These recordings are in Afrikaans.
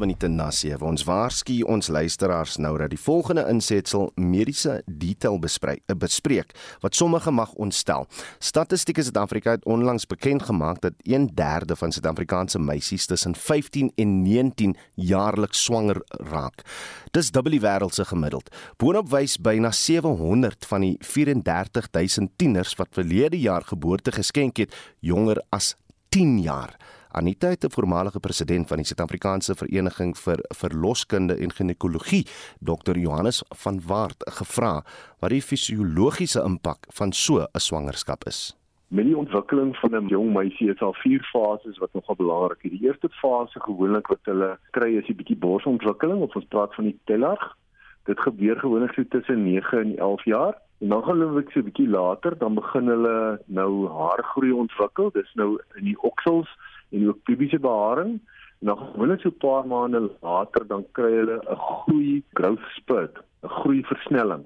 minute na 7. Ons waarsku ons luisteraars nou dat die volgende insetsel mediese detail bespreek, eh, bespreek wat sommige mag ontstel. Statistiek Suid-Afrika het onlangs bekend gemaak dat 1/3 van Suid-Afrikaanse meisies tussen 15 en 19 jaarliks swanger raak. Dis dubbel die wêreld se gemiddeld. Boonop wys byna 700 van die 34000 tieners wat verlede jaar geboorte geskenk het, jonger as 10 jaar. Anita het 'n voormalige president van die Suid-Afrikaanse Vereniging vir Verloskunde en Ginekologie, Dr. Johannes van Waart, gevra wat die fisiologiese impak van so 'n swangerskap is. Met die ontwikkeling van 'n jong meisie is al vier fases wat nogal belangrik is. Die eerste fase gewoonlik wat hulle kry is 'n bietjie borsontwikkeling of ons praat van die tellarg. Dit gebeur gewoonlik so tussen 9 en 11 jaar. En dan gaan hulle so 'n bietjie later, dan begin hulle nou haargroei ontwikkel. Dis nou in die oksels en ook pubiese beharing. En dan gewoonlik so 'n paar maande later dan kry hulle 'n groei growth spurt, 'n groei versnelling.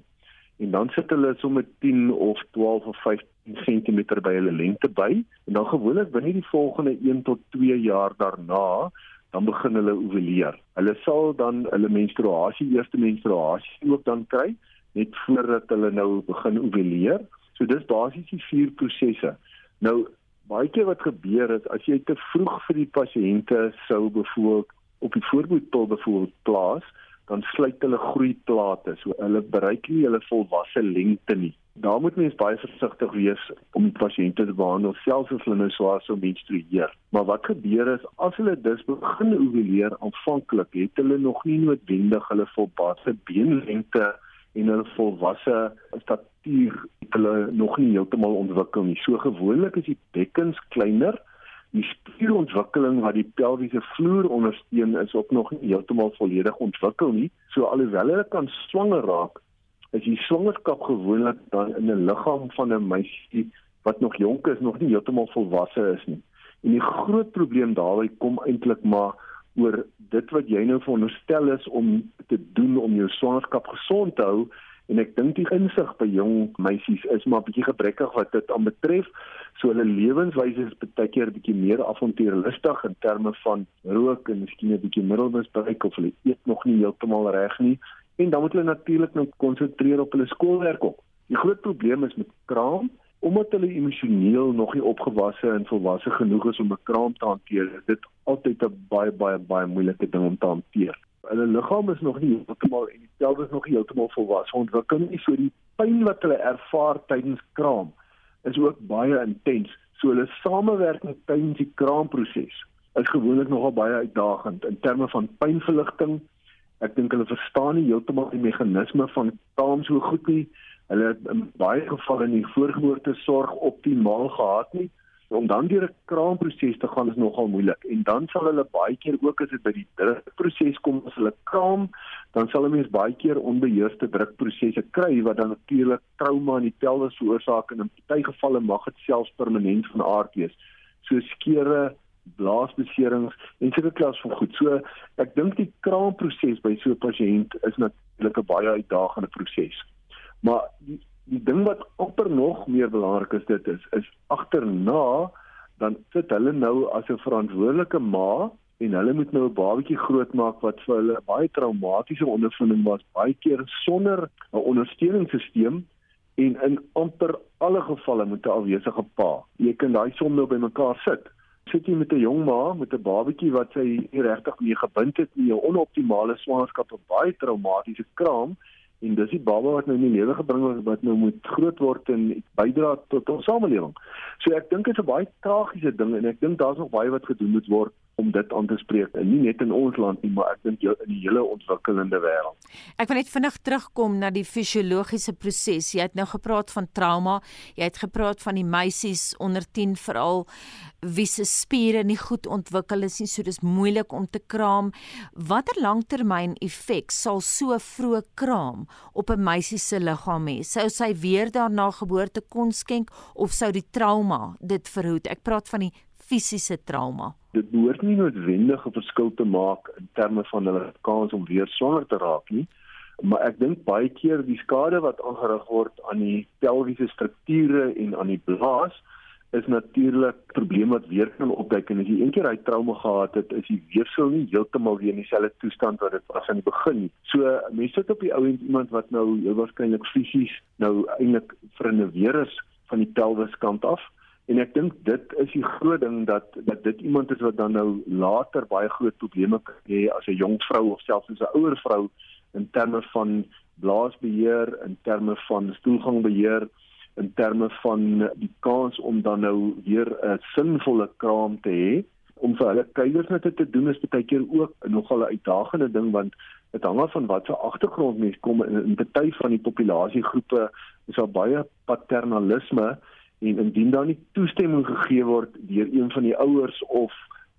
En dan sit hulle so met 10 of 12 of 15 cm by hulle lengte by en dan gewoonlik binne die volgende 1 tot 2 jaar daarna dan begin hulle ovuleer. Hulle sal dan hulle menstruasie, eerste menstruasie ook dan kry net voordat hulle nou begin ovuleer. So dis basies die vier prosesse. Nou baie keer wat gebeur is as jy te vroeg vir die pasiënte sou bevoel op die voorboedpil bevoel plaas, dan sluit hulle groeiplate, so hulle bereik nie hulle volwasse lengte nie. Daar moet mens baie versigtig wees om pasiënte te behandel selfs as hulle nou swaar sou menstrueer. Maar wat gebeur is as hulle dus begin ovuleer aanvanklik, het hulle nog nie noodwendig hulle volwasse beenlengte en hulle volwasse statuur hulle nog nie heeltemal ontwikkel nie. So gewoonlik is die bekkens kleiner. Die spierontwikkeling wat die pelviese vloer ondersteun is ook nog nie heeltemal volledig ontwikkel nie. So alhoewel hulle kan swanger raak, is die swangerskap gewoonlik dan in 'n liggaam van 'n meisie wat nog jonk is, nog nie heeltemal volwasse is nie. En die groot probleem daarby kom eintlik maar oor dit wat jy nou veronderstel is om te doen om jou swangerskap gesond te hou. En ek dink die insig by jong meisies is maar bietjie gebrekkig wat dit aan betref so hulle lewenswyse is baie keer bietjie meer avontuurlustig in terme van rook en miskien 'n bietjie middelmisbruik of hulle eet nog nie heeltemal reg nie. En dan moet hulle natuurlik nou konsentreer op hulle skoolwerk op. Die groot probleem is met kraam omdat hulle emosioneel nog nie opgewasse en volwasse genoeg is om 'n kraam te hanteer, is dit altyd 'n baie baie baie moeilike ding om te hanteer. Hulle liggaam is nog nie heeltemal en die pelvis nog nie heeltemal volwasse ontwikkel nie, so die pyn wat hulle ervaar tydens kraam is ook baie intens. So hulle samewerking tydens die kraamproses is gewoonlik nogal baie uitdagend in terme van pynverligting. Ek dink hulle verstaan nie heeltemal die meganisme van kraam so goed nie hulle in baie gevalle in die voorgeboorte sorg optimaal gehad nie. Om dan deur 'n kraamproses te gaan is nogal moeilik. En dan sal hulle baie keer ook as dit by die drukproses kom as hulle kraam dan sal 'n mens baie keer onbeheerste drukprosesse kry wat dan natuurlik trauma in die pelvis veroorsaak en in baie gevalle mag dit selfs permanent van aard wees. So skeure blaasbeserings en sulke klas van goed. So ek dink die kraamproses by so 'n pasiënt is natuurlik 'n baie uitdagende proses Maar die die ding wat amper nog meer belangrik is dit is is agterna dan sit hulle nou as 'n verantwoordelike ma en hulle moet nou 'n babatjie grootmaak wat vir hulle baie traumatiese ondervinding was baie keer sonder 'n ondersteuningssisteem en in amper alle gevalle met 'n afwesige pa. Jy kan daai som nou bymekaar sit. Sit jy met 'n jong ma met 'n babatjie wat sy nie regtig mee gebind het nie, 'n onoptimale swangerskap, 'n baie traumatiese kraam en dis die baba wat nou in die lewe gebring word wat nou moet groot word en bydra tot ons samelewing. So ek dink dit is 'n baie tragiese ding en ek dink daar's nog baie wat gedoen moet word om dit aan te spreek en nie net in ons land nie maar ek dink in die hele ontwikkelende wêreld. Ek wil net vinnig terugkom na die fisiologiese proses. Jy het nou gepraat van trauma, jy het gepraat van die meisies onder 10 veral wie se spiere nie goed ontwikkel is nie, so dis moeilik om te kraam. Watter langtermyn effek sal so vroeg kraam op 'n meisie se liggaam hê? Sou sy weer daarna geboorte kon skenk of sou die trauma dit verhoed? Ek praat van die fisiese trauma. Dit behoort nie noodwendig 'n verskil te maak in terme van hulle kans om weer swanger te raak nie. Maar ek dink baie keer die skade wat aangerig word aan die pelviese strukture en aan die blaas is natuurlik 'n probleem wat weer kan opduik en as jy eendag hy trauma gehad het, is die weefsel nie heeltemal weer in dieselfde toestand wat dit was aan die begin nie. So mense sit op die ou end iemand wat nou heel waarskynlik fisies nou eintlik verinneweer is van die pelwiskant af. En ek dink dit is die groot ding dat dat dit iemand is wat dan nou later baie groot probleme kan hê as 'n jong vrou of selfs as 'n ouer vrou in terme van blaasbeheer, in terme van stoelgangbeheer, in terme van die kans om dan nou weer 'n sinvolle kraam te hê. Om vir hulle kuiersnette te doen is baie keer ook nogal 'n uitdagende ding want dit hang af van watter agtergrond mens kom in, in baie van die populasiegroepe is daar baie paternalisme en indien daar nie toestemming gegee word deur een van die ouers of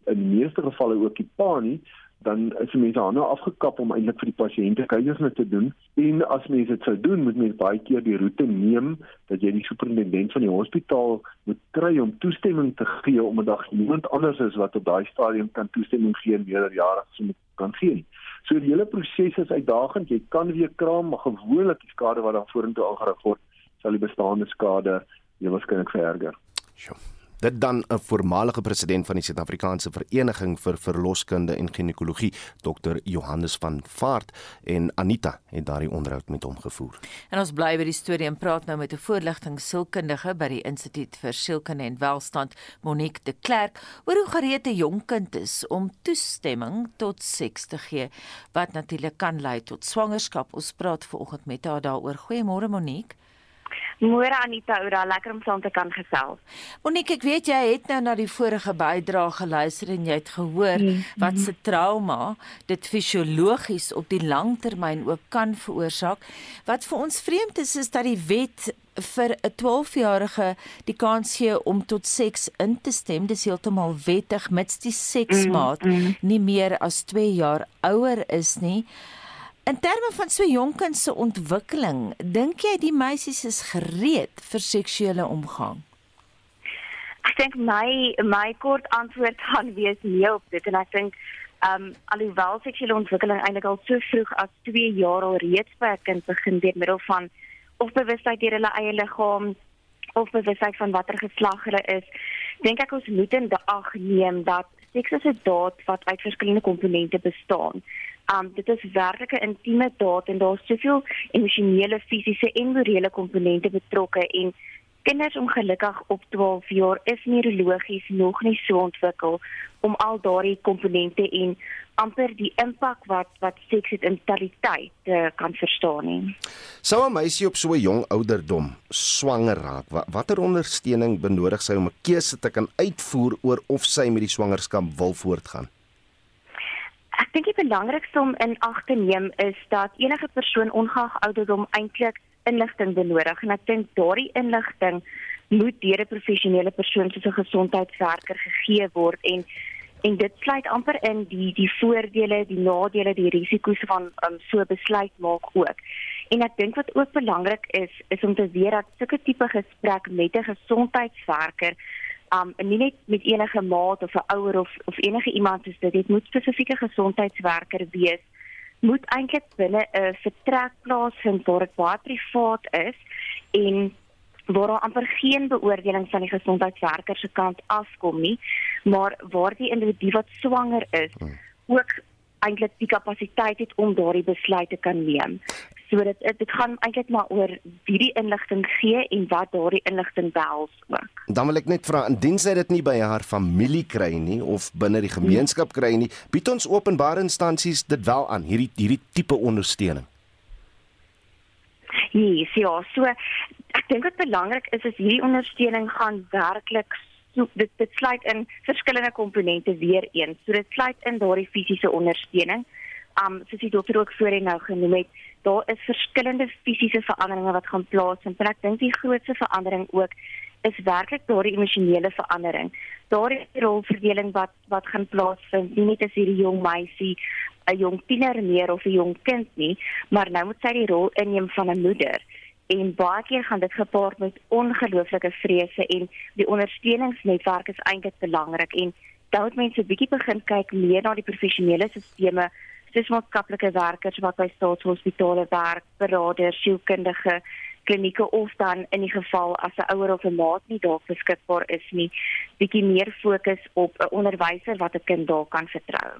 in die meeste gevalle ook die pa nie dan is mense hande afgekap om eintlik vir die pasiënte kuiersnit te doen en as mense dit sou doen moet mense baie keer die roete neem dat jy die superintendent van die hospitaal moet kry om toestemming te gee omdat daar niemand anders is wat op daai stadium kan toestemming gee meerderjarig so moet kan gee. So die hele proses is uitdagend. Jy kan weer kraam, maar gewoonlik die skade wat dan vorentoe aangerig word, sal die bestaande skade jy waarskynlik vererger. Sjoe. Dit dan 'n voormalige president van die Suid-Afrikaanse Vereniging vir Verloskunde en Ginekologie, Dr. Johannes van Vaart en Anita het daardie onderhoud met hom gevoer. En ons bly by die storie en praat nou met 'n voorligting sielkundige by die Instituut vir Sielkunde en Welstand, Monique de Klerk, oor hoe gereed 'n jong kind is om toestemming tot seks te gee, wat natuurlik kan lei tot swangerskap. Ons praat vanoggend met haar daaroor. Goeiemôre Monique. Môre Anita, oor lekker om saam te kan gesels. Monique, ek weet jy het nou na die vorige bydrae geluister en jy het gehoor mm -hmm. wat se trauma dit fisiologies op die langtermyn ook kan veroorsaak. Wat vir ons vreemd is is dat die wet vir 'n 12-jarige die kans gee om tot seks in te stem. Dis heeltemal wettig mits die seksmaat mm -hmm. nie meer as 2 jaar ouer is nie. In terme van so jonk kind se ontwikkeling, dink jy die meisies is gereed vir seksuele omgang? Ek dink my my kort antwoord gaan wees nee op dit en ek dink ehm um, alhoewel seksuele ontwikkeling eintlik al so vroeg as 2 jaar al reeds by 'n kind begin deur middel van of bewustheid deur hulle eie liggaam of bewustheid van watter geslag hulle is, dink ek ons moet in ag neem dat seks is 'n daad wat uit verskillende komponente bestaan. Um dit is werklik 'n intieme daad en daar's soveel emosionele, fisiese en morele komponente betrokke en kinders ongelukkig op 12 jaar is neurologies nog nie so ontwikkel om al daardie komponente en amper die impak wat wat seks het in totaliteit te kan verstaan nie. Sou 'n meisie op so 'n jong ouderdom swanger raak, watter ondersteuning benodig sy om 'n keuse te kan uitvoer oor of sy met die swangerskap wil voortgaan? Ek dink die belangrikste om in ag te neem is dat enige persoon ongeag ouderdom eintlik inligting benodig en ek dink daardie inligting moet deur 'n professionele persoon soos 'n gesondheidswerker gegee word en en dit sluit amper in die die voordele, die nadele, die risiko's van um, so besluit maak ook. En ek dink wat ook belangrik is, is om te weet dat sulke tipe gesprek met 'n gesondheidswerker um nie net met enige maat of 'n ouer of of enige iemand soos dit dit moet spesifieke gesondheidswerker wees moet eintlik binne 'n vertrek plaasvind waar dit baie privaat is en waar daar amper geen beoordeling van die gesondheidswerker se kant afkom nie maar waar die individu wat swanger is hmm. ook eintlik die kapasiteit het om daardie besluit te kan neem. So dit dit gaan eintlik maar oor wie die inligting gee en wat daardie inligting behels ook. Dan wil ek net vra indien sy dit nie by haar familie kry nie of binne die gemeenskap kry nie, bied ons openbare instansies dit wel aan hierdie hierdie tipe ondersteuning. Nee, ja, so ek dink wat belangrik is is hierdie ondersteuning gaan werklik so dit dit sluit in verskillende komponente weer een. So dit sluit in daardie fisiese ondersteuning. Um soos die dokter ook voorheen nou genoem het, daar is verskillende fisiese veranderinge wat gaan plaasvind. En ek dink die grootste verandering ook is werklik daardie emosionele verandering. Daardie rolverdeling wat wat gaan plaasvind, nie net as hierdie jong meisie 'n jong tiener meer of 'n jong kind nie, maar nou moet sy die rol inneem van 'n moeder en baie keer gaan dit gepaard met ongelooflike vrese en die ondersteuningsnetwerk is eintlik belangrik en dan moet mense bietjie begin kyk meer na die professionele sisteme soos maatskaplike werkers wat by staatshospitale werk, beraders, sielkundige klinieke of dan in die geval as 'n ouer of 'n maat nie daar beskikbaar is nie, bietjie meer fokus op 'n onderwyser wat 'n kind daar kan vertrou.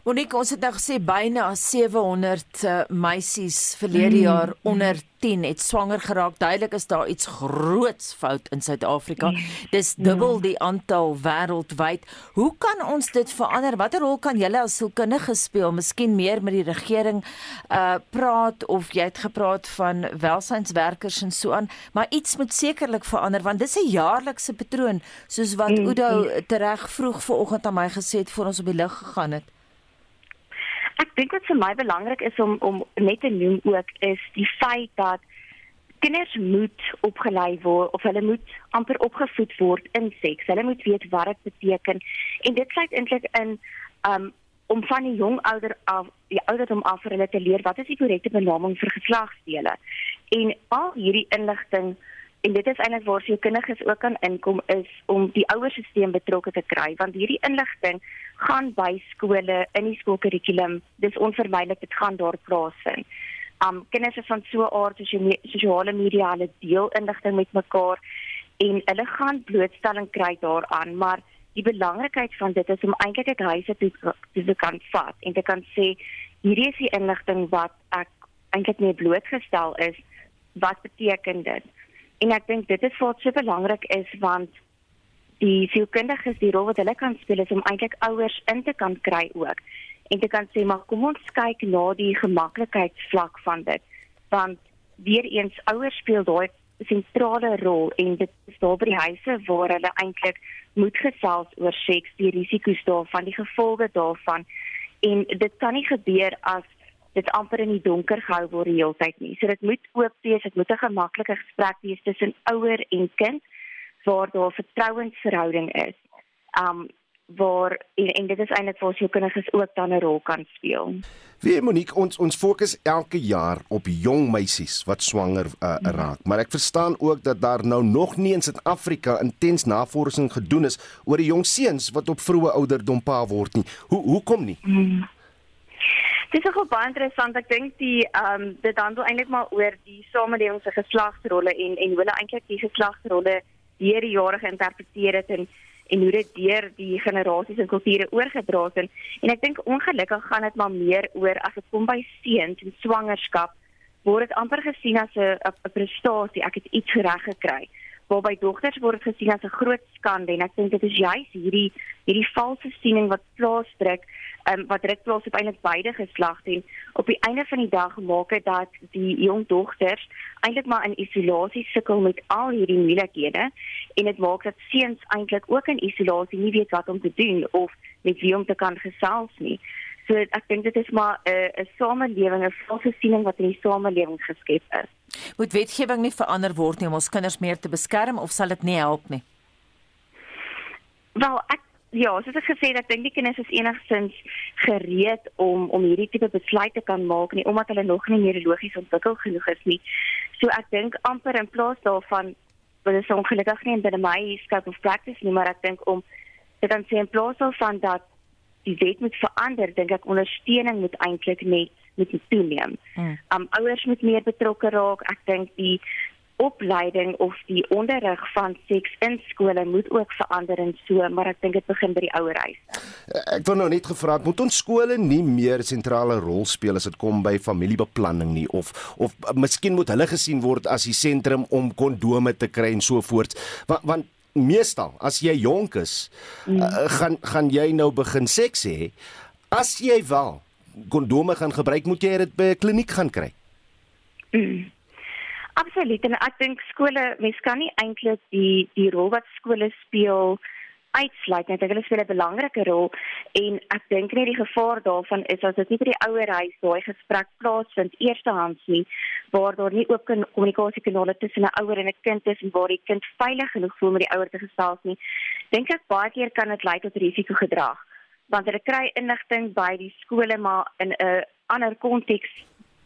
Monique, ons het nou gesê byna 700 uh, meisies verlede mm. jaar onder 10 het swanger geraak. Duidelik is daar iets groots fout in Suid-Afrika. Mm. Dis dubbel ja. die aantal wêreldwyd. Hoe kan ons dit verander? Watter rol kan julle as sielkundige speel? Miskien meer met die regering uh praat of jy het gepraat van welsynswerkers en so aan, maar iets moet sekerlik verander want dis 'n jaarlikse patroon soos wat mm. Udo tereg vroeg vanoggend aan my gesê het voor ons op die lig gegaan het. Ek dink wat vir my belangrik is om om net te noem ook is die feit dat kinders moet opgelei word of hulle moet amper opgevoed word in seks. Hulle moet weet wat dit beteken en dit sluit eintlik in um om van die jong ouder af die ouderdom af vir hulle te leer wat is die korrekte benaming vir geslagsdele. En al hierdie inligting en dit is eintlik waar se kinders ook kan inkom is om die ouerstelsel betrokke te kry want hierdie inligting gaan by skole in die skoolkurrikulum. Dis onvermydelik dit gaan daar plaasvind. Um kinders is van so aard as jy sosiale media hulle deel inligting met mekaar en hulle gaan blootstelling kry daaraan maar die belangrikheid van dit is om eintlik 'n huise toe te kan vat en te kan sê hierdie is die inligting wat ek eintlik nie blootgestel is. Wat beteken dit En ek dink dit is wat so belangrik is want die sielkundiges die rol wat hulle kan speel is om eintlik ouers in te kan kry ook en te kan sê maar kom ons kyk na die gemaklikheidsvlak van dit. Want weer eens ouers speel daai sentrale rol en dit is daar by die huise waar hulle eintlik moet gesels oor seks, die risiko's daarvan, die gevolge daarvan. En dit kan nie gebeur as dit amper in die donker gehou word die hele tyd nie. So dit moet oop wees, dit moet 'n gemaklike gesprek wees tussen ouer en kind waar daar 'n vertrouensverhouding is. Um waar en, en dit is eintlik waar sielkundiges ook dan 'n rol kan speel. Wie Monique ons ons fokus elke jaar op jong meisies wat swanger uh, raak, maar ek verstaan ook dat daar nou nog nie in Suid-Afrika intens navorsing gedoen is oor die jong seuns wat op vroeë ouderdom pa word nie. Hoe hoekom nie? Hmm. Dit is ook baie interessant. Ek dink die ehm um, dit handel eintlik maar oor die samelewing se geslagsrolle en en hoe hulle eintlik die geslagsrolle deur die jare geïnterpreteer het en en hoe dit deur die generasies en kulture oorgedra het. En ek dink ongelukkig gaan dit maar meer oor as dit kom by seuns en swangerskap word dit amper gesien as 'n 'n prestasie. Ek het iets reg gekry. Maar by dogters word dit gesien as 'n groot skande en ek dink dit is juist hierdie hierdie valse siening wat plaasdruk um, wat plaas op eintlik beide geslagte op die einde van die dag maak dit dat die jong dogters eintlik maar in isolasie sukkel met al hierdie moeilikhede en dit maak dat seuns eintlik ook in isolasie nie weet wat om te doen of met wie om te kan gesels nie. So ek dink dit is maar 'n uh, 'n samelewing, 'n valse siening wat in die samelewing geskep is. Moet wetgewing nie verander word nie om ons kinders meer te beskerm of sal dit nie help nie? Wel, ek Ja, soos ek gesê het, ek dink die kinders is enigstens gereed om om hierdie tipe besluite te kan maak nie omdat hulle nog nie neurologies ontwikkel genoeg is nie. So ek dink amper in plaas daarvan wat is ongelukkig nie binne my scope of practice nie, maar ek dink om dit dan sê in plaas daarvan dat die wet moet verander, dink ek ondersteuning moet eintlik net moet toeneem. Hmm. Um ouers moet meer betrokke raak. Ek dink die opleiding of die onderrig van seks in skole moet ook verander en so, maar ek dink dit begin by die ouerhuis. Ek wou nou net gevra het, moet ons skole nie meer sentrale rol speel as dit kom by familiebeplanning nie of of miskien moet hulle gesien word as die sentrum om kondome te kry en so voort. Want want meestal as jy jonk is, mm. uh, gaan gaan jy nou begin seks hê. As jy wel kondome gaan gebruik, moet jy dit by 'n kliniek gaan kry. Mm. Absoluut en ek dink skole mens kan nie eintlik die die rol wat skole speel uitsluit net hulle speel 'n belangrike rol en ek dink net die gevaar daarvan is as dit nie by die ouerhuis daai gesprek plaasvind eerstehands nie waar daar nie ook 'n kommunikasiekanale tussen 'n ouer en 'n kind is en waar die kind veilig genoeg voel met die ouer te gesels nie dink ek baie keer kan dit lei tot risikogedrag. Want hulle kry inligting by die skole maar in 'n ander konteks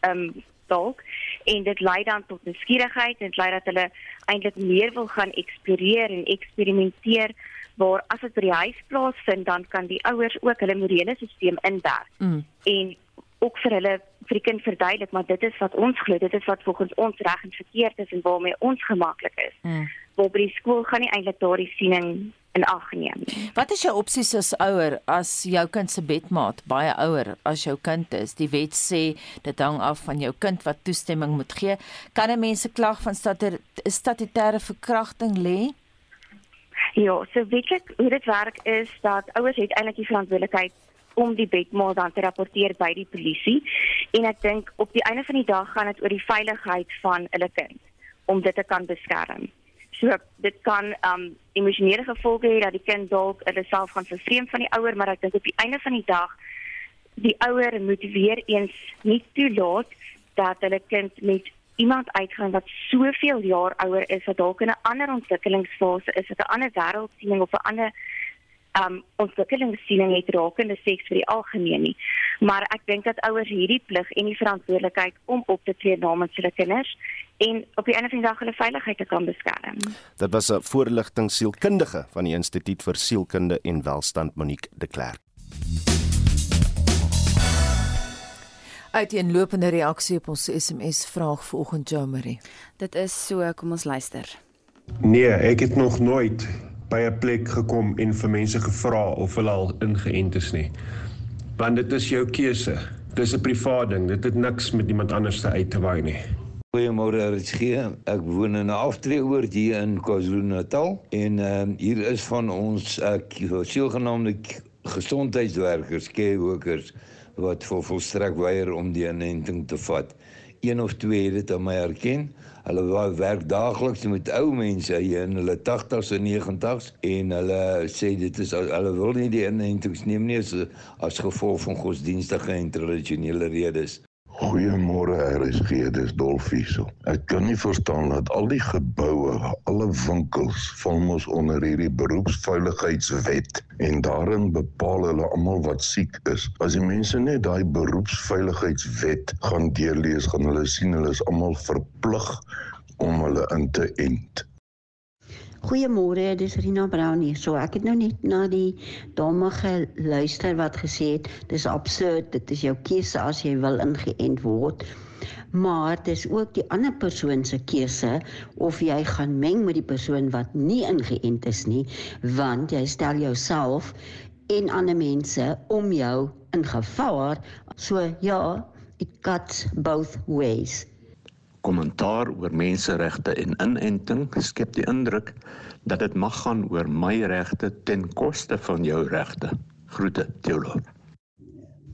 ehm um, dalk en dit lei dan tot nuuskierigheid en dit lei dat hulle eintlik meer wil gaan eksploreer en eksperimenteer waar as dit by die huis plaasvind dan kan die ouers ook hulle morele stelsel inwerk. Mm. En ook vir hulle vir die kind verduidelik maar dit is wat ons glo dit is wat volgens ons reg en verkeerd is en waarmee ons gemaklik is. Hmm. Waar by die skool gaan nie eintlik daardie siening in ag neem. Wat is jou opsies as ouer as jou kind se bedmaat baie ouer as jou kind is? Die wet sê dit hang af van jou kind wat toestemming moet gee. Kan 'n mens 'n klag van statutêre verkrachting lê? Ja, so weet ek hoe dit werk is dat ouers het eintlik die verantwoordelikheid om die bedmaal dan te rapporteer by die polisie en ek dink op die einde van die dag gaan dit oor die veiligheid van hulle kind om dit te kan beskerm. So dit kan um emosionele gevolge hê dat die kind dalk hulle self gaan vervreem van die ouer, maar ek dink op die einde van die dag die ouer moet weer eens nie toelaat dat hulle kind met iemand uitgaan wat soveel jaar ouer is, wat dalk in 'n ander ontwikkelingsfase is, wat 'n ander wêreldsiening of 'n ander um ontwikkelingssiening het rakende seks vir die algemeen nie. Maar ek dink dat ouers hierdie plig en die verantwoordelikheid om op te tree namens hulle kinders en op die einde van die dag hulle veiligheid te kan beskerm. Dit was 'n voorligting sielkundige van die Instituut vir Sielkunde en Welstand Monique de Klerk. Uiteenlopende reaksie op ons SMS vraag vanoggend Jo Marie. Dit is so, kom ons luister. Nee, ek het nog nooit by 'n plek gekom en vir mense gevra of hulle al ingeënt is nie. Want dit is jou keuse. Dis 'n privaat ding. Dit het niks met iemand anders te uit te waai nie. Goeiemôre RSG. Ek woon in 'n aftreeoord hier in KwaZulu-Natal en ehm uh, hier is van ons ek uh, sogenaamde gesondheidswerkers, care workers wat vir volstrek weier om die inenting te vat. Een of twee het dit aan my erken. Hulle werk daagliks met ou mense hier in hulle 80s en 90s en hulle sê dit is hulle wil nie die inentings neem nie as, as gevolg van godsdienstige en tradisionele redes. Goeiemôre RSG, dis Dolfiso. Ek kan nie verstaan dat al die geboue, alle winkels val mos onder hierdie beroepsveiligheidswet en daarin bepaal hulle almal wat siek is. As die mense net daai beroepsveiligheidswet gaan deurlees, gaan hulle sien hulle is almal verplig om hulle in te ent. Goeiemôre, dis Rina Brown hier. So ek het nou net na die dame geluister wat gesê het dis absurd, dit is jou keuse as jy wil ingeënt word. Maar dis ook die ander persoon se keuse of jy gaan meng met die persoon wat nie ingeënt is nie, want jy stel jouself en ander mense om jou in gevaar. So ja, it cuts both ways kommentaar oor menseregte en inenting skep die indruk dat dit mag gaan oor my regte ten koste van jou regte. Groete, Theolo.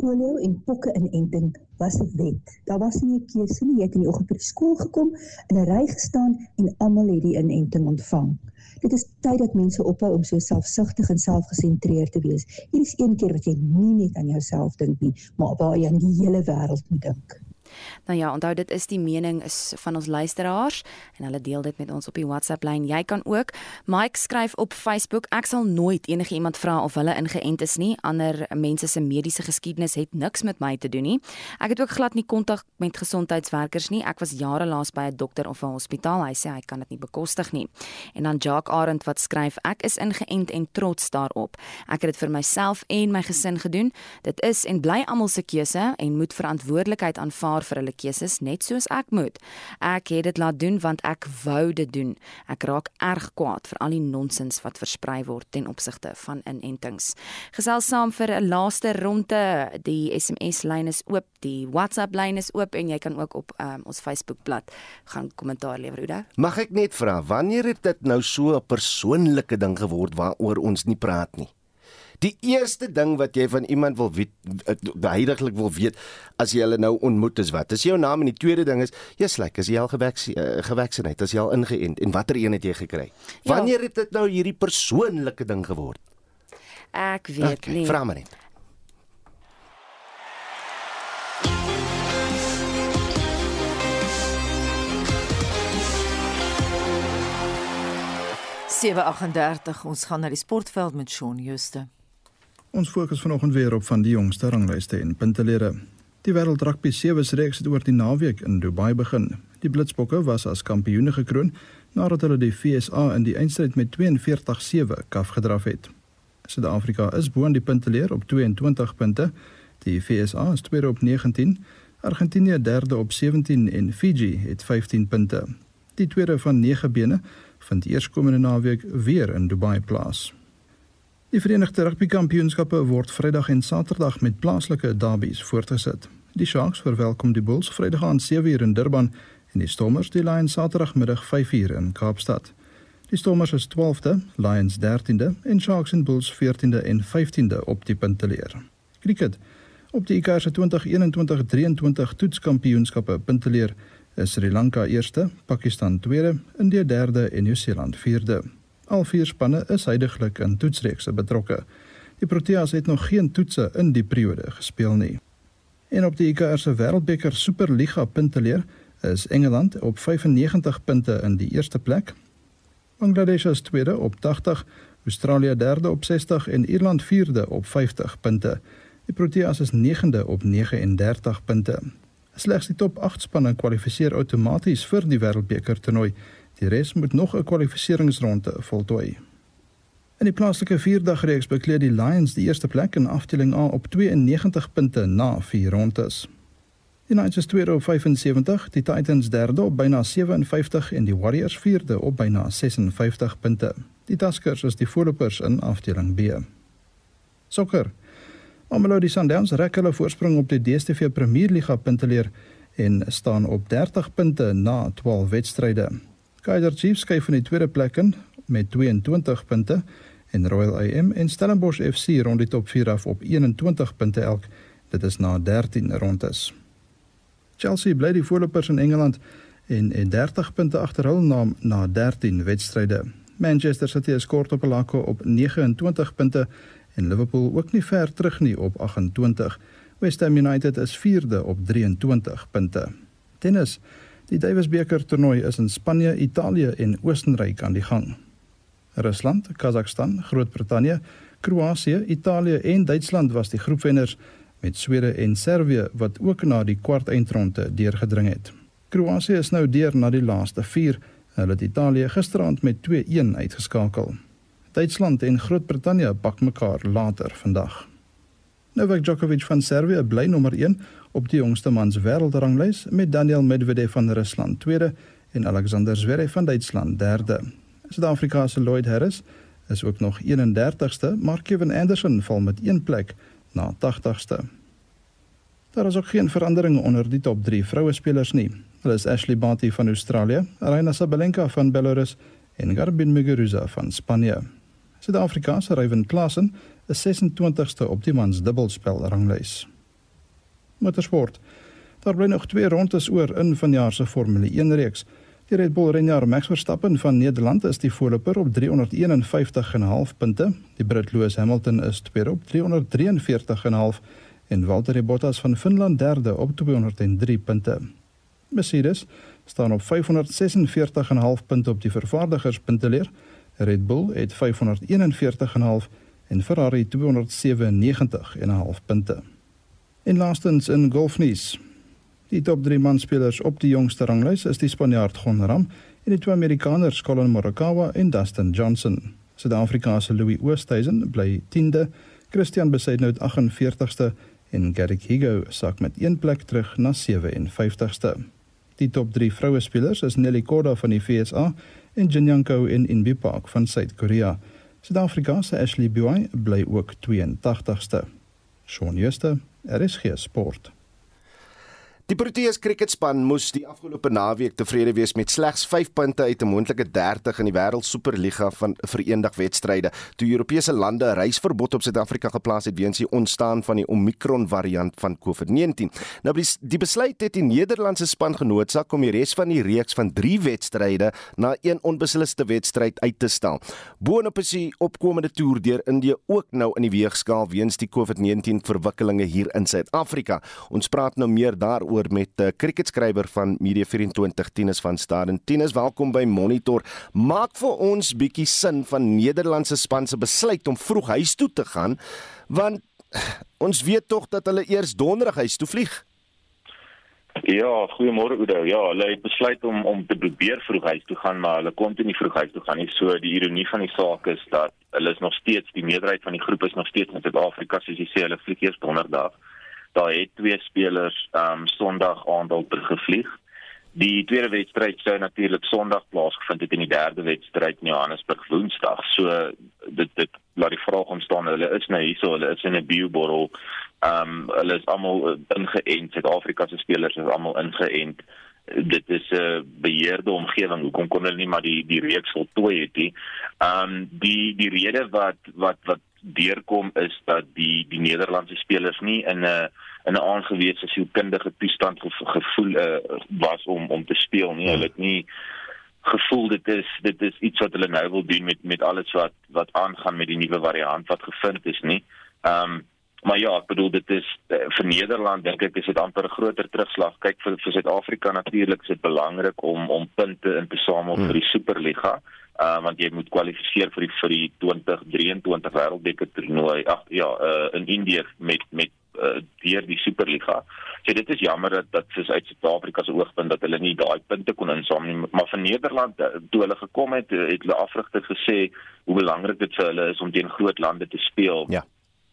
Polio en pokke inenting was 'n wet. Daar was nie 'n keuse nie. Jy het in die oggend by die skool gekom, in 'n ry gestaan en almal het die inenting ontvang. Dit is tyd dat mense ophou om so selfsugtig en selfgesentreerd te wees. Hier is een keer wat jy nie net aan jouself dink nie, maar waar jy aan die hele wêreld moet dink. Nou ja, onthou dit is die mening is van ons luisteraars en hulle deel dit met ons op die WhatsApp lyn. Jy kan ook Mike skryf op Facebook. Ek sal nooit enige iemand vra of hulle ingeënt is nie. Ander mense se mediese geskiedenis het niks met my te doen nie. Ek het ook glad nie kontak met gesondheidswerkers nie. Ek was jare laas by 'n dokter of 'n hospitaal. Hy sê hy kan dit nie bekostig nie. En dan Jacques Arend wat skryf: Ek is ingeënt en trots daarop. Ek het dit vir myself en my gesin gedoen. Dit is en bly almal se keuse en moet verantwoordelikheid aanvaar vir hulle keuses net soos ek moet. Ek het dit laat doen want ek wou dit doen. Ek raak erg kwaad vir al die nonsens wat versprei word ten opsigte van inentings. Gesels saam vir 'n laaste ronde. Die SMS lyn is oop, die WhatsApp lyn is oop en jy kan ook op um, ons Facebook bladsy gaan kommentaar lewer, Oudo. Mag ek net vra, wanneer het dit nou so 'n persoonlike ding geword waaroor ons nie praat nie? Die eerste ding wat jy van iemand wil weet, heiliglik wil weet as jy hulle nou ontmoet is wat? Is jou naam en die tweede ding is, jy's lekker, is jy al gevaksinate, uh, is jy al ingeënt en watter een het jy gekry? Ja. Wanneer het dit nou hierdie persoonlike ding geword? Ek weet okay, nie. Vra maar net. Sewe 38 ons gaan na die sportveld met Shaun Jooste. Ons fokus vanoggend weer op van die jongste ranglyste en puntelere. Die wêreld rugby sewees reeks het oor die naweek in Dubai begin. Die Blitsbokke was as kampioene gekroon nadat hulle die FSA in die eindstryd met 42-7 kaf gedraf het. Suid-Afrika is bo in die punteleer op 22 punte Die FSA is tweede op 19, Argentinië derde op 17 en Fiji het 15 punte. Die tweede van 9 bene vind eerskomende naweek weer in Dubai plaas. Die Verenigde Rugby Kampioenskappe word Vrydag en Saterdag met plaaslike derbies voortgesit. Die Sharks verwelkom die Bulls Vrydag aan 7:00 in Durban en die Stormers die Lions Saterdagmiddag 5:00 in Kaapstad. Die Stormers is 12de, Lions 13de en Sharks en Bulls 14de en 15de op die punteleer. Cricket. Op die ICC 2021-23 toetskampioenskappe punteleer is Sri Lanka eerste, Pakistan tweede, India derde en Nieu-Seeland vierde. Al vier spanne is heidaglik in toetsreekse betrokke. Die Proteas het nog geen toetse in die periode gespeel nie. En op die ICC se Wêreldbeker Superliga punteleer is Engeland op 95 punte in die eerste plek, Bangladesh is tweede op 80, Australië derde op 60 en Ierland vierde op 50 punte. Die Proteas is negende op 39 punte. Slegs die top 8 spanne kwalifiseer outomaties vir die Wêreldbeker toernooi. Die res moet nog 'n kwalifikasieringsronde voltooi. In die plaaslike vierdagreeks bekleed die Lions die eerste plek in afdeling A op 92 punte na 4 rondes. Die Knights is tweede op 75, die Titans derde op byna 57 en die Warriors vierde op byna 56 punte. Die Tuskers is die voorlopers in afdeling B. Sokker. Mamelodi Sundowns rek hulle voorsprong op die DStv Premierliga punteleer en staan op 30 punte na 12 wedstryde. Kaizer Chiefs skuif in die tweede plek in met 22 punte en Royal AM en Stellenbosch FC rond die top 4 af op 21 punte elk. Dit is na 13 rondes. Chelsea bly die voorlopers in Engeland en het 30 punte agter hul naam na 13 wedstryde. Manchester City is kort op 'n lakko op 29 punte en Liverpool ook nie ver terug nie op 28. West Ham United is 4de op 23 punte. Tennis. Die Davis beker toernooi is in Spanje, Italië en Oostenryk aan die gang. Rusland, Kazakhstan, Groot-Brittanje, Kroasie, Italië en Duitsland was die groepwenners met Swede en Servië wat ook na die kwart eindronde deurgedring het. Kroasie is nou deur na die laaste 4. Hulle het Italië gisteraand met 2-1 uitgeskakel. Duitsland en Groot-Brittanje pak mekaar later vandag. Novak Djokovic van Servië bly nommer 1 op die jongste mans wêreldranglys met Daniel Medvedev van Rusland tweede en Alexander Zverev van Duitsland derde. Suid-Afrikaanse Lloyd Harris is ook nog 31ste, maar Kevin Anderson val met 1 plek na 80ste. Daar is ook geen verandering onder die top 3 vroue spelers nie. Hulle is Ashley Barty van Australië, Aryna Sabalenka van Belarus en Garbine Muguruza van Spanje. Suid-Afrika se Ryan Klassen is 26ste op die mans dubbelspel ranglys. Motorsport. Daar bly nog twee rondes oor in vanjaar se Formule 1 reeks. Die Red Bull renjaer Max Verstappen van Nederland is die voorloper op 351,5 punte. Die Brit Lewis Hamilton is tweede op 343,5 en Valtteri Bottas van Finland derde op 203 punte. Mercedes staan op 546,5 punte op die vervaardigerspunteleer. Red Bull het 541,5 en Ferrari 297,5 punte. En laastens in golfnuus. Die top 3 manspelers op die jongste ranglys is die Spanjaard Gon Ram en die twee Amerikaners Colin Morikawa en Dustin Johnson. Suid-Afrikaanse Louis Oosthuizen bly 10de, Christian Besaidnout 48ste en Garrick Higo sak met 1 plek terug na 57ste. Die top 3 vroue spelers is Nelly Korda van die FSA en Jin Young Ko en Inbi Park van Suid-Korea. Suid-Afrika se Ashley Buy bly ook 82ste. Shaun Schuster, RSG Sport. Die Proteas kriketspan moes die afgelope naweek tevrede wees met slegs 5 punte uit 'n moontlike 30 in die Wêreld Superliga van Verenigde Wedstryde. Toe Europese lande 'n reisverbod op Suid-Afrika geplaas het weens die ontstaan van die Omicron variant van COVID-19. Nou die, die besluit het die Nederlandse span genootsak om die res van die reeks van 3 wedstryde na een onbesliste wedstryd uit te stel. Boonop is die opkomende toer deur Indië ook nou in die weegskaal weens die COVID-19 verwikkelinge hier in Suid-Afrika. Ons praat nou meer daaroor daaroor met 'n uh, cricketskrywer van Media 24 Tinus van Staden. Tinus, welkom by Monitor. Maak vir ons bietjie sin van Nederlandse span se besluit om vroeg huis toe te gaan, want ons weet tog dat hulle eers donderdag huis toe vlieg. Ja, goeiemôre Oudo. Ja, hulle het besluit om om te probeer vroeg huis toe gaan, maar hulle kon nie vroeg huis toe gaan nie. So die ironie van die saak is dat hulle is nog steeds die meerderheid van die groep is nog steeds in Suid-Afrika, soos jy sê, hulle vlieg eers donderdag. Daar het twee spelers um, Sondag aand al teruggevlieg. Die tweede wedstryd sou natuurlik Sondag plaasgevind het en die derde wedstryd in Johannesburg Woensdag. So dit dit laat die vraag ontstaan. Hulle is nou hierso, hulle is in 'n bioborrel. Um, hulle is almal ingeënt. Suid-Afrika se spelers is almal ingeënt dit is 'n uh, beheerde omgewing. Hoekom kon hulle nie maar die die reeks voltooi het nie? Ehm um, die die rede wat wat wat deurkom is dat die die Nederlandse spelers nie in 'n in 'n aangewese sielkundige toestand gevoel uh, was om om te speel nie. Hulle het nie gevoel dit is dit is iets wat hulle nou wil doen met met alles wat wat aangaan met die nuwe variant wat gevind is nie. Ehm um, Maar ja, ek bedoel dit is uh, vir Nederland dink ek is dit amper 'n groter terugslag. Kyk vir vir Suid-Afrika natuurlik is dit belangrik om om punte in te samel hmm. vir die Superliga. Uh want jy moet kwalifiseer vir die vir die 2023 Wêreldbeker toernooi. Ag ja, uh in Indië met met uh deur die Superliga. So dit is jammer dat dat soos uit Suid-Afrika se oogpunt dat hulle nie daai punte kon insamel nie, maar vir Nederland toe hulle gekom het, het hulle afrigter gesê hoe belangrik dit vir hulle is om teen groot lande te speel. Ja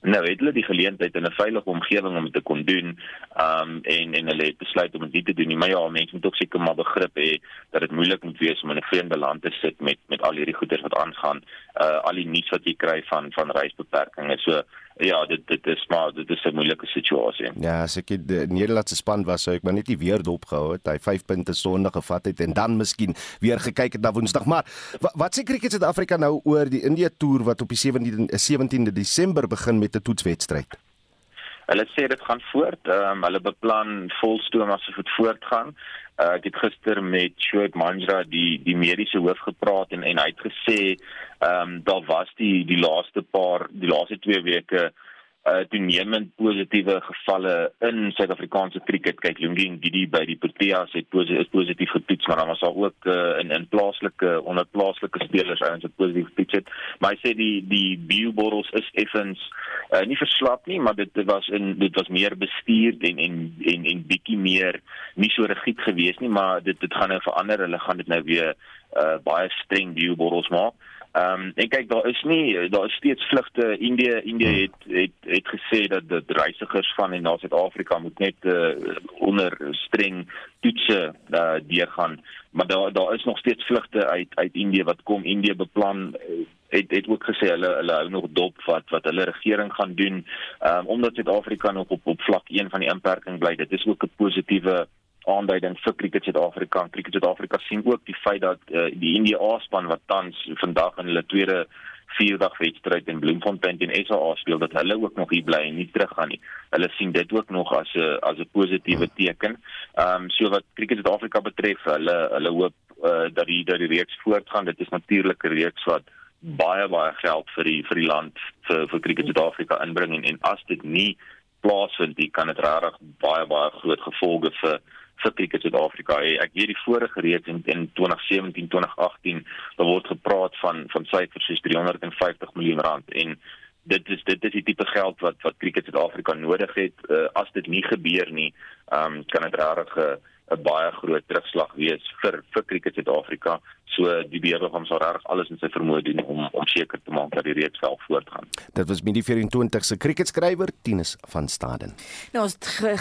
nou het hulle die geleentheid in 'n veilige omgewing om dit te kon doen. Um en en hulle het besluit om dit te doen. Maar ja, mense moet ook seker maar begrip hê dat dit moeilik moet wees om in 'n vreemde land te sit met met al hierdie goeder wat aangaan. Uh al die nuus wat jy kry van van reisbeperkings. So ja, dit dit is maar dit is 'n moeilike situasie. Ja, as ek die Nederlandse span was, sou ek maar net die weer dopgehou het. Hy 5 punte sonde gevat het en dan miskien weer gekyk het na Woensdag. Maar wat, sê Cricket Suid-Afrika nou oor die India toer wat op die 17de 17de Desember begin met 'n toetswedstryd? Hulle sê dit gaan voort. Ehm um, hulle beplan volstoom asof dit voortgaan. Uh, ek het gister met Shoaib Manjra die die mediese hoof gepraat en en hy het gesê ehm um, daar was die die laaste paar die laaste 2 weke uh toenemend positiewe gevalle in Suid-Afrikaanse cricket. Kyk, Lungi en Didi by die Proteas het positief is positief getoets, maar dan was daar ook uh, in in plaaslike onder plaaslike spelers ouens wat positief getoets het. Maar hy sê die die biobottles is effens uh, nie verslap nie, maar dit, dit was in dit was meer bestuur en en en en bietjie meer nie so rigied geweest nie, maar dit dit gaan nou verander. Hulle gaan dit nou weer uh baie streng biobottles maak. Ehm um, en kyk daar is nie daar is steeds vlugte. Indië Indië hmm. het het het gesê dat dit reisigers van en na Suid-Afrika moet net uh, onder streng toetse uh, deurgaan. Maar daar daar is nog steeds vlugte uit uit Indië wat kom. Indië beplan uh, het het ook gesê hulle hulle hou nog dop wat wat hulle regering gaan doen. Um, omdat Suid-Afrika nog op op vlak 1 van die inperking bly dit is ook 'n positiewe aanduiding vir Cricket Suid-Afrika. Cricket Suid-Afrika sien ook die feit dat uh, die India span wat tans vandag in hulle tweede vierdag wedstryd in Bloemfontein teen SA speel dat hulle ook nog hier bly en nie teruggaan nie. Hulle sien dit ook nog as 'n as 'n positiewe teken. Ehm um, so wat Cricket Suid-Afrika betref, hulle hulle hoop uh, dat die dat die reeks voortgaan. Dit is natuurlik 'n reeks wat baie baie geld vir die vir die land vir vir Cricket Suid-Afrika inbring en, en as dit nie plaasvind, kan dit regtig baie baie groot gevolge vir vir Cricket Suid-Afrika. Ek weet die vorige reeks in, in 2017, 2018, daar word gepraat van van syfers soos 350 miljoen rand en dit is dit is die tipe geld wat wat Cricket Suid-Afrika nodig het. Uh, as dit nie gebeur nie, um, kan dit regtig 'n baie groot terugslag wees vir vir Cricket Suid-Afrika. So die beheerliggaam sal reg alles in sy vermoë doen om om seker te maak dat die reeks wel voortgaan. Dit was Midi 24 se cricketskrywer Tinus van Staden. Nou ons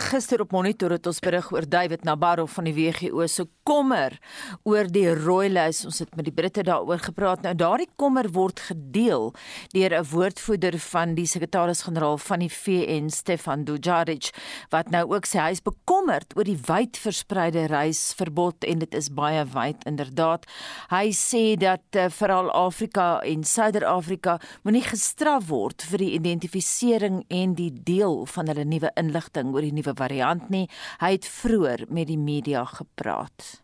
gister op monitor het ons berig oor David Nabarro van die WGO se kommer oor die rooi lys. Ons het met die Britte daaroor gepraat. Nou daardie kommer word gedeel deur 'n woordvoerder van die sekretaris-generaal van die VN, Stefan Dujarric, wat nou ook sê hy is bekommerd oor die wyd verspreide reisverbod en dit is baie wyd inderdaad. Hy sê dat uh, veral Afrika en Suider-Afrika moenie gestraf word vir die identifisering en die deel van hulle nuwe inligting oor die nuwe variant nie. Hy het vroeër met die media gepraat.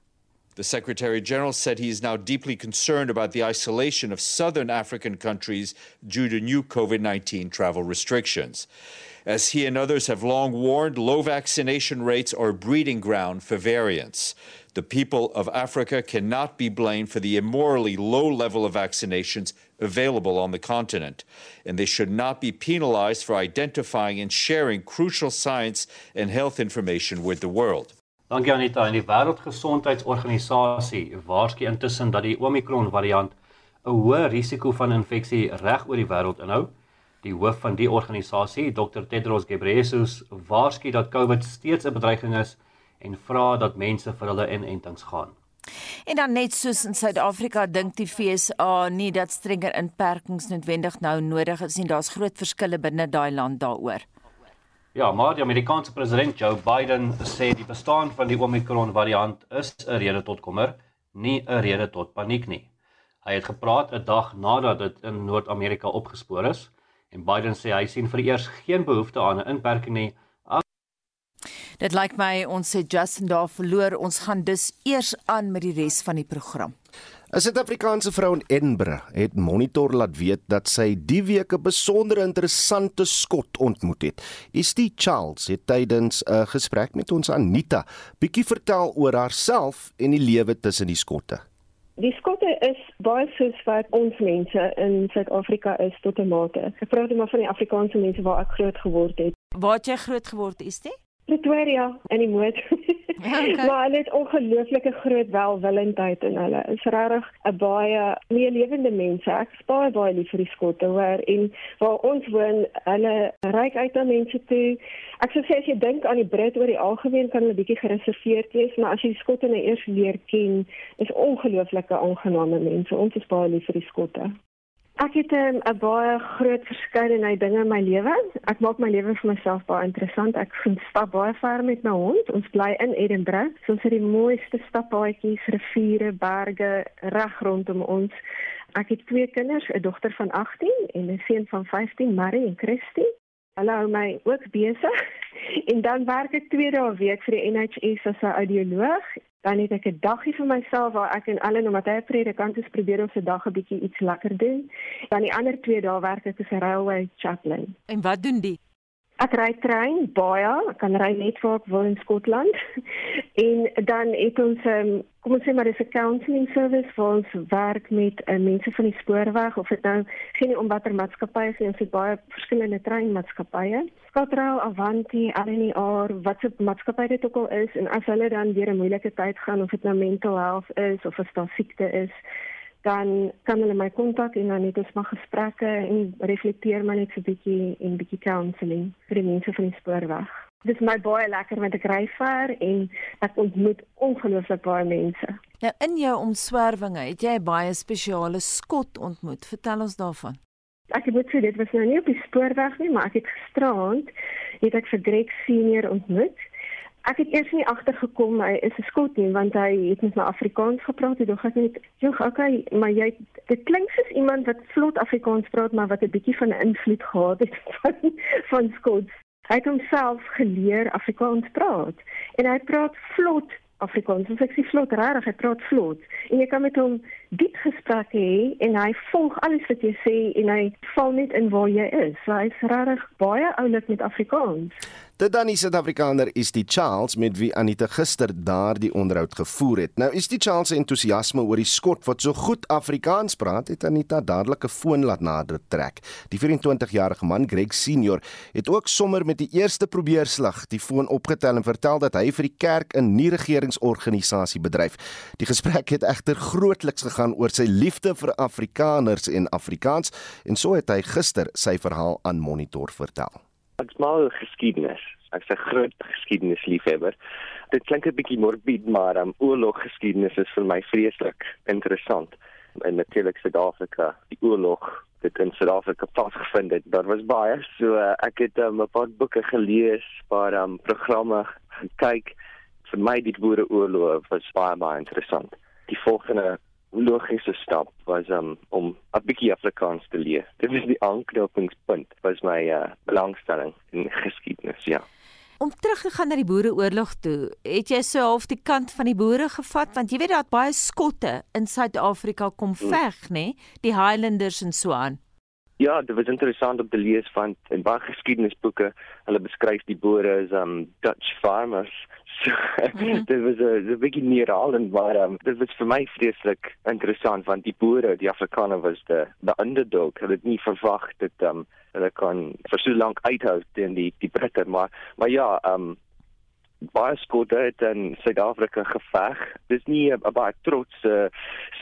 The Secretary General said he is now deeply concerned about the isolation of southern African countries due to new COVID 19 travel restrictions. As he and others have long warned, low vaccination rates are breeding ground for variants. The people of Africa cannot be blamed for the immorally low level of vaccinations available on the continent, and they should not be penalized for identifying and sharing crucial science and health information with the world. Dankie Anita en die Wêreldgesondheidsorganisasie waarsku intussen dat die Omicron variant 'n hoë risiko van infeksie reg oor die wêreld inhou. Die hoof van die organisasie, Dr Tedros Ghebreyesus, waarsku dat COVID steeds 'n bedreiging is en vra dat mense vir hulle inentings gaan. En dan net soos in Suid-Afrika dink die FSA nie dat strenger inperkings noodwendig nou nodig is nie. Daar's groot verskille binne daai land daaroor. Ja, maar die Amerikaanse president Joe Biden sê die bestaan van die Omicron variant is 'n rede tot kommer, nie 'n rede tot paniek nie. Hy het gepraat 'n dag nadat dit in Noord-Amerika opgespoor is en Biden sê hy sien vereers geen behoefte aan 'n inperking nie. Dit lyk my ons sê Justin daar verloor. Ons gaan dus eers aan met die res van die program. 'n Suid-Afrikaanse vrou in Edinburgh het Monitor laat weet dat sy die week 'n besonder interessante skot ontmoet het. Estie Charles het tydens 'n gesprek met ons Anita bietjie vertel oor haarself en die lewe tussen die skotte. Die skotte is baie soos wat ons mense in Suid-Afrika is tot 'n mate. Ek praat net maar van die Afrikaanse mense waar ek groot geword het. Waar jy groot geword, is dit? Pretoria in die moed. Okay. maar hulle het ongelooflike groot welwillendheid in hulle. Is regtig 'n baie meer lewende mense. Ek spaar baie lief vir die skotte hoor en waar ons woon, hulle reik uit na mense toe. Ek sou sê as jy dink aan die Brit oor die algemeen kan hulle bietjie gereserveerd wees, maar as jy die skotte nou eers leer ken, is ongelooflike aangename mense. Ons is baie lief vir die skotte. Ek het ehm, 'n um, baie groot verskeidenheid dinge in my lewe. Ek maak my lewe vir myself baie interessant. Ek gaan stap baie ver met my hond. Ons bly in Edinburgh. Ons het die mooiste stappaadjies, riviere, berge reg rondom ons. Ek het twee kinders, 'n dogter van 18 en 'n seun van 15, Marie en Christy. Hulle hou my ook besig. En dan werk ek 2 dae 'n week vir die NHS as 'n audioloog dan het ek 'n daggie vir myself waar ek en Ellen omdat hy 'n predikant is probeer om se dag 'n bietjie iets lekker doen. Dan die ander 2 dae werk ek as 'n railway chaplain. En wat doen die? Ek ry trein baie, ek kan ry net waar ek wil in Skotland. en dan het ons um, kom ons sê maar dis 'n counselling service vir ons werk met uh, mense van die spoorweg of dit nou geen om watter maatskappye is, ons het baie verskillende treinmaatskappye. Skatrail, Avanti, LNR, wat se maatskappy dit ook al is en as hulle dan deur 'n moeilike tyd gaan of dit nou mental health is of as daar siekte is, dan kan hulle my kontak en dan het ons maar gesprekke en reflekteer maar net so 'n bietjie en bietjie counselling vir die mense van die spoorweg. Dit is my baie lekker met ek ry ver en ek ontmoet ongelooflik baie mense. Nou in jou omswervinge, het jy baie spesiale skot ontmoet. Vertel ons daarvan. Ek het dit dit was nou nie op die spoorweg nie, maar ek het gisterand het ek vir Greg senior ontmoet Ek het eers nie agtergekom hy is 'n skot nie want hy het met my Afrikaans gepraat en dog ek net, "Jong, okay, maar jy dit klink soos iemand wat vlot Afrikaans praat maar wat 'n bietjie van 'n invloed gehad het van van skot." Hy het homself geleer Afrikaans praat en hy praat vlot Afrikaans. Ons ek sê vlot rarig, hy praat vlot. En jy kan met hom diep gesprekke hê en hy volg alles wat jy sê en hy val net in waar jy is. So hy's rarig baie oulik met Afrikaans. Dit dan die Suid-Afrikaner is die Charles met wie Anita gister daardie onderhoud gevoer het. Nou is die Charles se entoesiasme oor die skot wat so goed Afrikaans praat, het Anita dadelik 'n foon laat nader trek. Die 24-jarige man, Greg Senior, het ook sommer met die eerste probeerslag die foon opgetel en vertel dat hy vir die kerk 'n nie-regeringsorganisasie bedryf. Die gesprek het egter grootliks gegaan oor sy liefde vir Afrikaners en Afrikaans en so het hy gister sy verhaal aan Monitor vertel. Ek's mal geskiedenis. Ek's 'n groot geskiedenisliefhebber. Dit klink 'n bietjie morbid, maar um, oorloggeskiedenis is vir my vreeslik interessant. En natuurlik Suid-Afrika, die oorlog dit in Suid-Afrika plaasgevind het. Daar was baie, so uh, ek het um, 'n paar boeke gelees, paar um, programme gekyk. Vir my die boereoorlog was baie baie interessant. Die volgende logiese stap was um, om 'n bietjie Afrikaans te leer. Dit was die aanknopingspunt was my uh, belangstelling in geskiedenis, ja. Om terug te gaan na die boereoorlog toe, het jy so half die kant van die boere gevat want jy weet dat baie skotte in Suid-Afrika kom hmm. veg, nê, nee? die Highlanders en so aan. Ja, dit was interessant om te lees van in baie geskiedenisboeke, hulle beskryf die boere as um Dutch farmers So, mhm. dit was 'n bietjie neeraal en maar um, dit was vir my vreeslik interessant want die boere, die Afrikaners was die the underdog. Hulle het nie verwag dat um, hulle kan vir so lank uithou teen die die Britte maar maar ja, um baie skotte het in Suid-Afrika geveg. Dis nie 'n baie trots uh,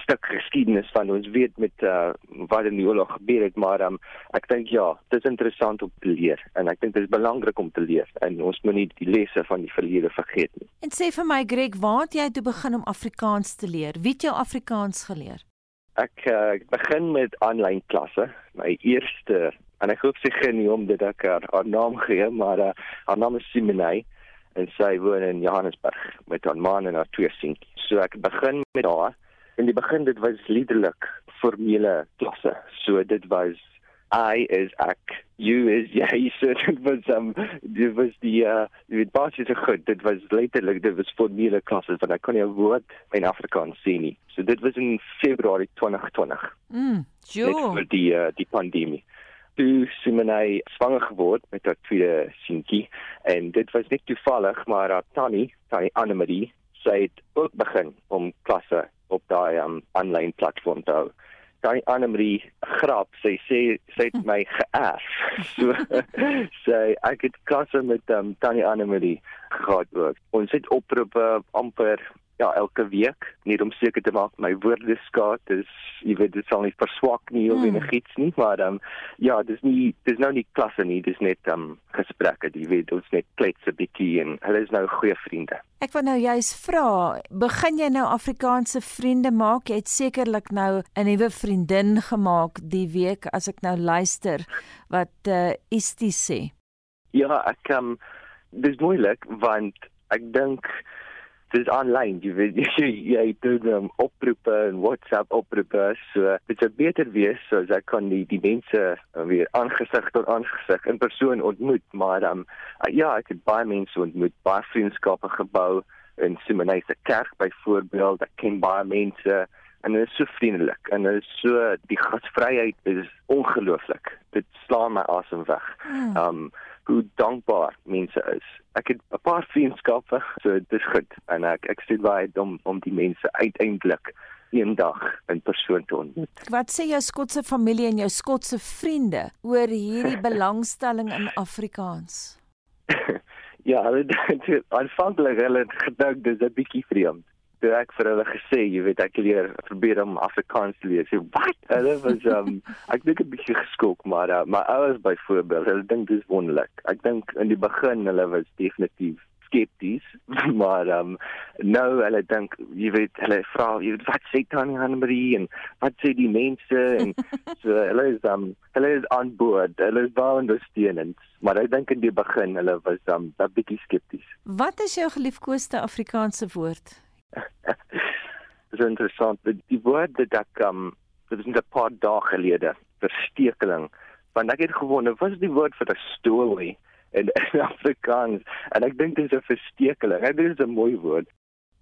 stuk geskiedenis van ons weet met uh, wat in die oorlog gebeur het, maar um, ek dink ja, dit is interessant om te leer en ek dink dit is belangrik om te leer en ons moet nie die lesse van die verlede vergeet nie. En sê vir my Greg, waar het jy toe begin om Afrikaans te leer? Wie het jou Afrikaans geleer? Ek uh, begin met aanlyn klasse. My eerste en ek hoop sy geen nie om dit ek haar, haar naam gee, maar uh, haar naam is Simonay en sy woon in Johannesburg met haar man en haar twee seentjies. So ek begin met haar. In die begin dit was liderlik formele klasse. So dit was I is ek, you is jy. So dit was um dit was die uh dit was baie goed. Dit was letterlik dit was formele klasse want ek kon nie 'n woord in Afrikaans sê nie. So dit was in Februarie 2020. Mm, jo. Met die uh, die pandemie toe Simone swanger geword met haar tweede seentjie en dit was net toevallig maar haar tannie, tannie Annelie, sy het ook begin om klasse op daai um, aanlyn platform te hou. Tannie Annelie grap, sy sê sy het my geërf. So sy ek het klasse met um, tannie Annelie gehad ook. Ons het oproepe amper ja elke week net om seker te maak my woordeskat is jy weet dit sal nie verswak nie of hmm. enigiets nie maar dan um, ja dis nie dis nou nie klasse nie dis net um gesprekke jy weet ons net klets 'n bietjie en hulle is nou goeie vriende. Ek wil nou juist vra begin jy nou Afrikaanse vriende maak? Jy het sekerlik nou 'n nuwe vriendin gemaak die week as ek nou luister wat uh, is dit sê. Ja ek um dis moeilik want ek dink dis aanlyn jy weet jy, jy doen um, oproepe en WhatsApp oproepe so dit sou beter wees so as ek kan die die mense uh, weer aangesig tot aangesig in persoon ontmoet maar um, uh, ja ek het baie mense ontmoet baie vriendskappe gebou in Simonese kerk byvoorbeeld ek ken baie mense en dit is so vriendelik en dit is so die gasvryheid is ongelooflik dit slaan my asem weg hmm. um hoe dankbaar mense is. Ek het 'n paar vriendskappe, so dis goed en ek ek sê baie om om die mense uiteindelik eendag in persoon te ontmoet. Wat sê jou Skotse familie en jou Skotse vriende oor hierdie belangstelling in Afrikaans? ja, hulle het aanvanklik hulle gedink dis 'n bietjie vreemd toe ek vir hulle gesê, jy weet, ek leer probeer om Afrikaans te leer. Sê, "Wat?" Hulle was um ek dink 'n bietjie geskok, maar uh, my ouers byvoorbeeld, hulle dink dis wonderlik. Ek dink in die begin hulle was definitief skepties, maar um nou hulle dink, jy weet, hulle vra, jy weet, wat sê Tannie Hanmarie en wat sê die mense en so hulle is um hulle is aan boord. Hulle is baie ondersteunend, maar ek dink in die begin hulle was um 'n bietjie skepties. Wat is jou geliefkoeste Afrikaanse woord? Dit is interessant. Die woord dat ek um dit is 'n paar dae gelede verstekeling. Want ek het gewonder, wat is die woord vir 'n storie in, in Afrikaans? En ek dink dit is 'n verstekeling. Dit is 'n mooi woord.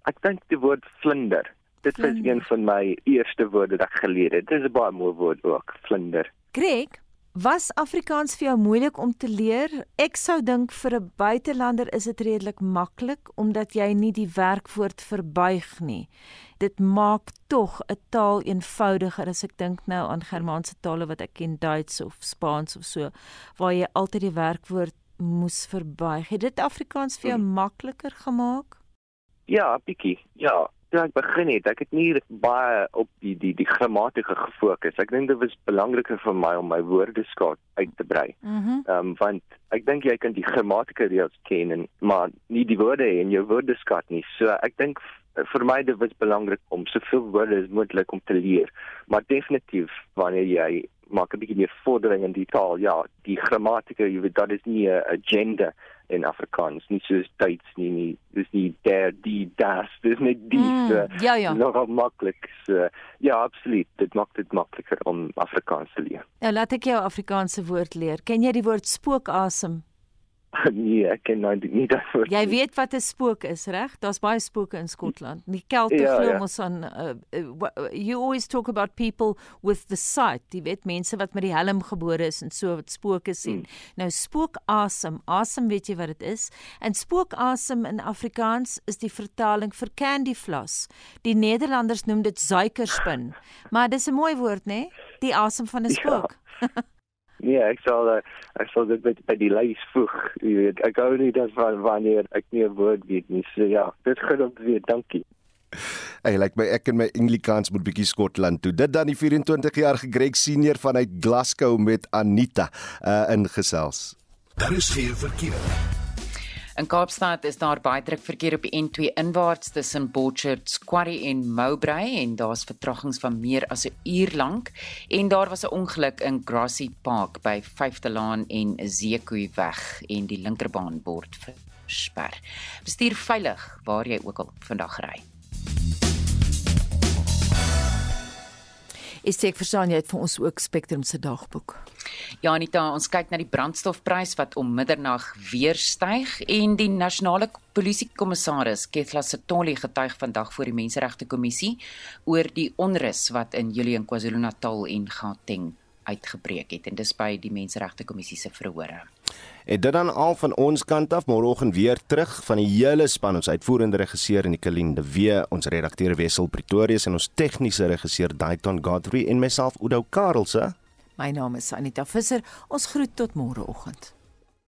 Ek dink die woord vlinder. Dit is een van my eerste woorde wat ek geleer het. Dit is 'n baie mooi woord ook, vlinder. Greg, Was Afrikaans vir jou moeilik om te leer? Ek sou dink vir 'n buitelander is dit redelik maklik omdat jy nie die werkwoord verbuig nie. Dit maak tog 'n taal eenvoudiger as ek dink nou aan Germaanse tale wat ek ken Duits of Spaans of so waar jy altyd die werkwoord moes verbuig. Het dit Afrikaans vir jou makliker gemaak? Ja, bietjie. Ja, toe ek begin het, ek het nie baie op die die die grammatika gefokus. Ek dink dit was belangriker vir my om my woordeskat uit te brei. Mhm. Mm ehm um, want ek dink jy kan die grammatika reëls ken en maar nie die woorde in jou woordeskat nie. So ek dink vir my dit was belangrik om soveel woorde as moontlik om te leer. Maar definitief wanneer jy maak 'n bietjie meer vordering in die taal, ja, die grammatika, jy weet, dat is nie 'n agenda in Afrikaans nie soos Duits nie nie. Dis nie der die das dis net die mm, so, ja ja. nog maklik so, ja absoluut dit maak dit makliker om Afrikaans te leer. Ja laat ek jou Afrikaanse woord leer. Ken jy die woord spookasem nee, ek ken nou nie daarvoor. Jy weet wat 'n spook is, reg? Daar's baie spooke in Skotland. Die Kelte ja, glo ja. mos aan uh, uh, you always talk about people with the sight. Jy weet mense wat met die helm gebore is en so wat spooke sien. Hmm. Nou spookasem, asem weet jy wat dit is? En spookasem in Afrikaans is die vertaling vir candy floss. Die Nederlanders noem dit suikerspin. maar dis 'n mooi woord, né? Nee? Die asem van 'n ja. spook. Ja. Nee, ek sal eh, ek sal dit by, by die lys voeg. Jy weet, ek hou nie daarvan wanneer ek nie 'n woord weet nie. So ja, dit gaan om te weet. Dankie. Hey, like my ek en my Englikans moet bietjie Skotland toe. Dit dan die 24-jarige Greg senior vanuit Glasgow met Anita uh ingesels. Daar is geen verkeer. In Kaapstad is daar baie druk verkeer op die N2 inwaarts tussen Borchards Quarry en Mowbray en daar's vertragings van meer as 'n uur lank en daar was 'n ongeluk in Grassy Park by 5de Laan en Zeekoe weg en die linkerbaan word versper. Bestuur veilig waar jy ook al vandag ry. Is ek verstaan jy het vir ons ook Spectrum se dagboek. Ja Anita, ons kyk na die brandstofprys wat om middernag weer styg en die nasionale polisiekommissaris Kethla Setoli getuig vandag voor die Menseregte Kommissie oor die onrus wat in Julie en KwaZulu-Natal en Gauteng uitgebreek het en dis by die Menseregte Kommissie se verhore. En dit dan al van ons kant af môreoggend weer terug van die hele span ons uitvoerende regisseur en die Kalinde W ons redakteur Wessel Pretorius en ons tegniese regisseur Daiton Godfrey en myself Udo Karlse. My naam is Anita Visser. Ons groet tot môreoggend.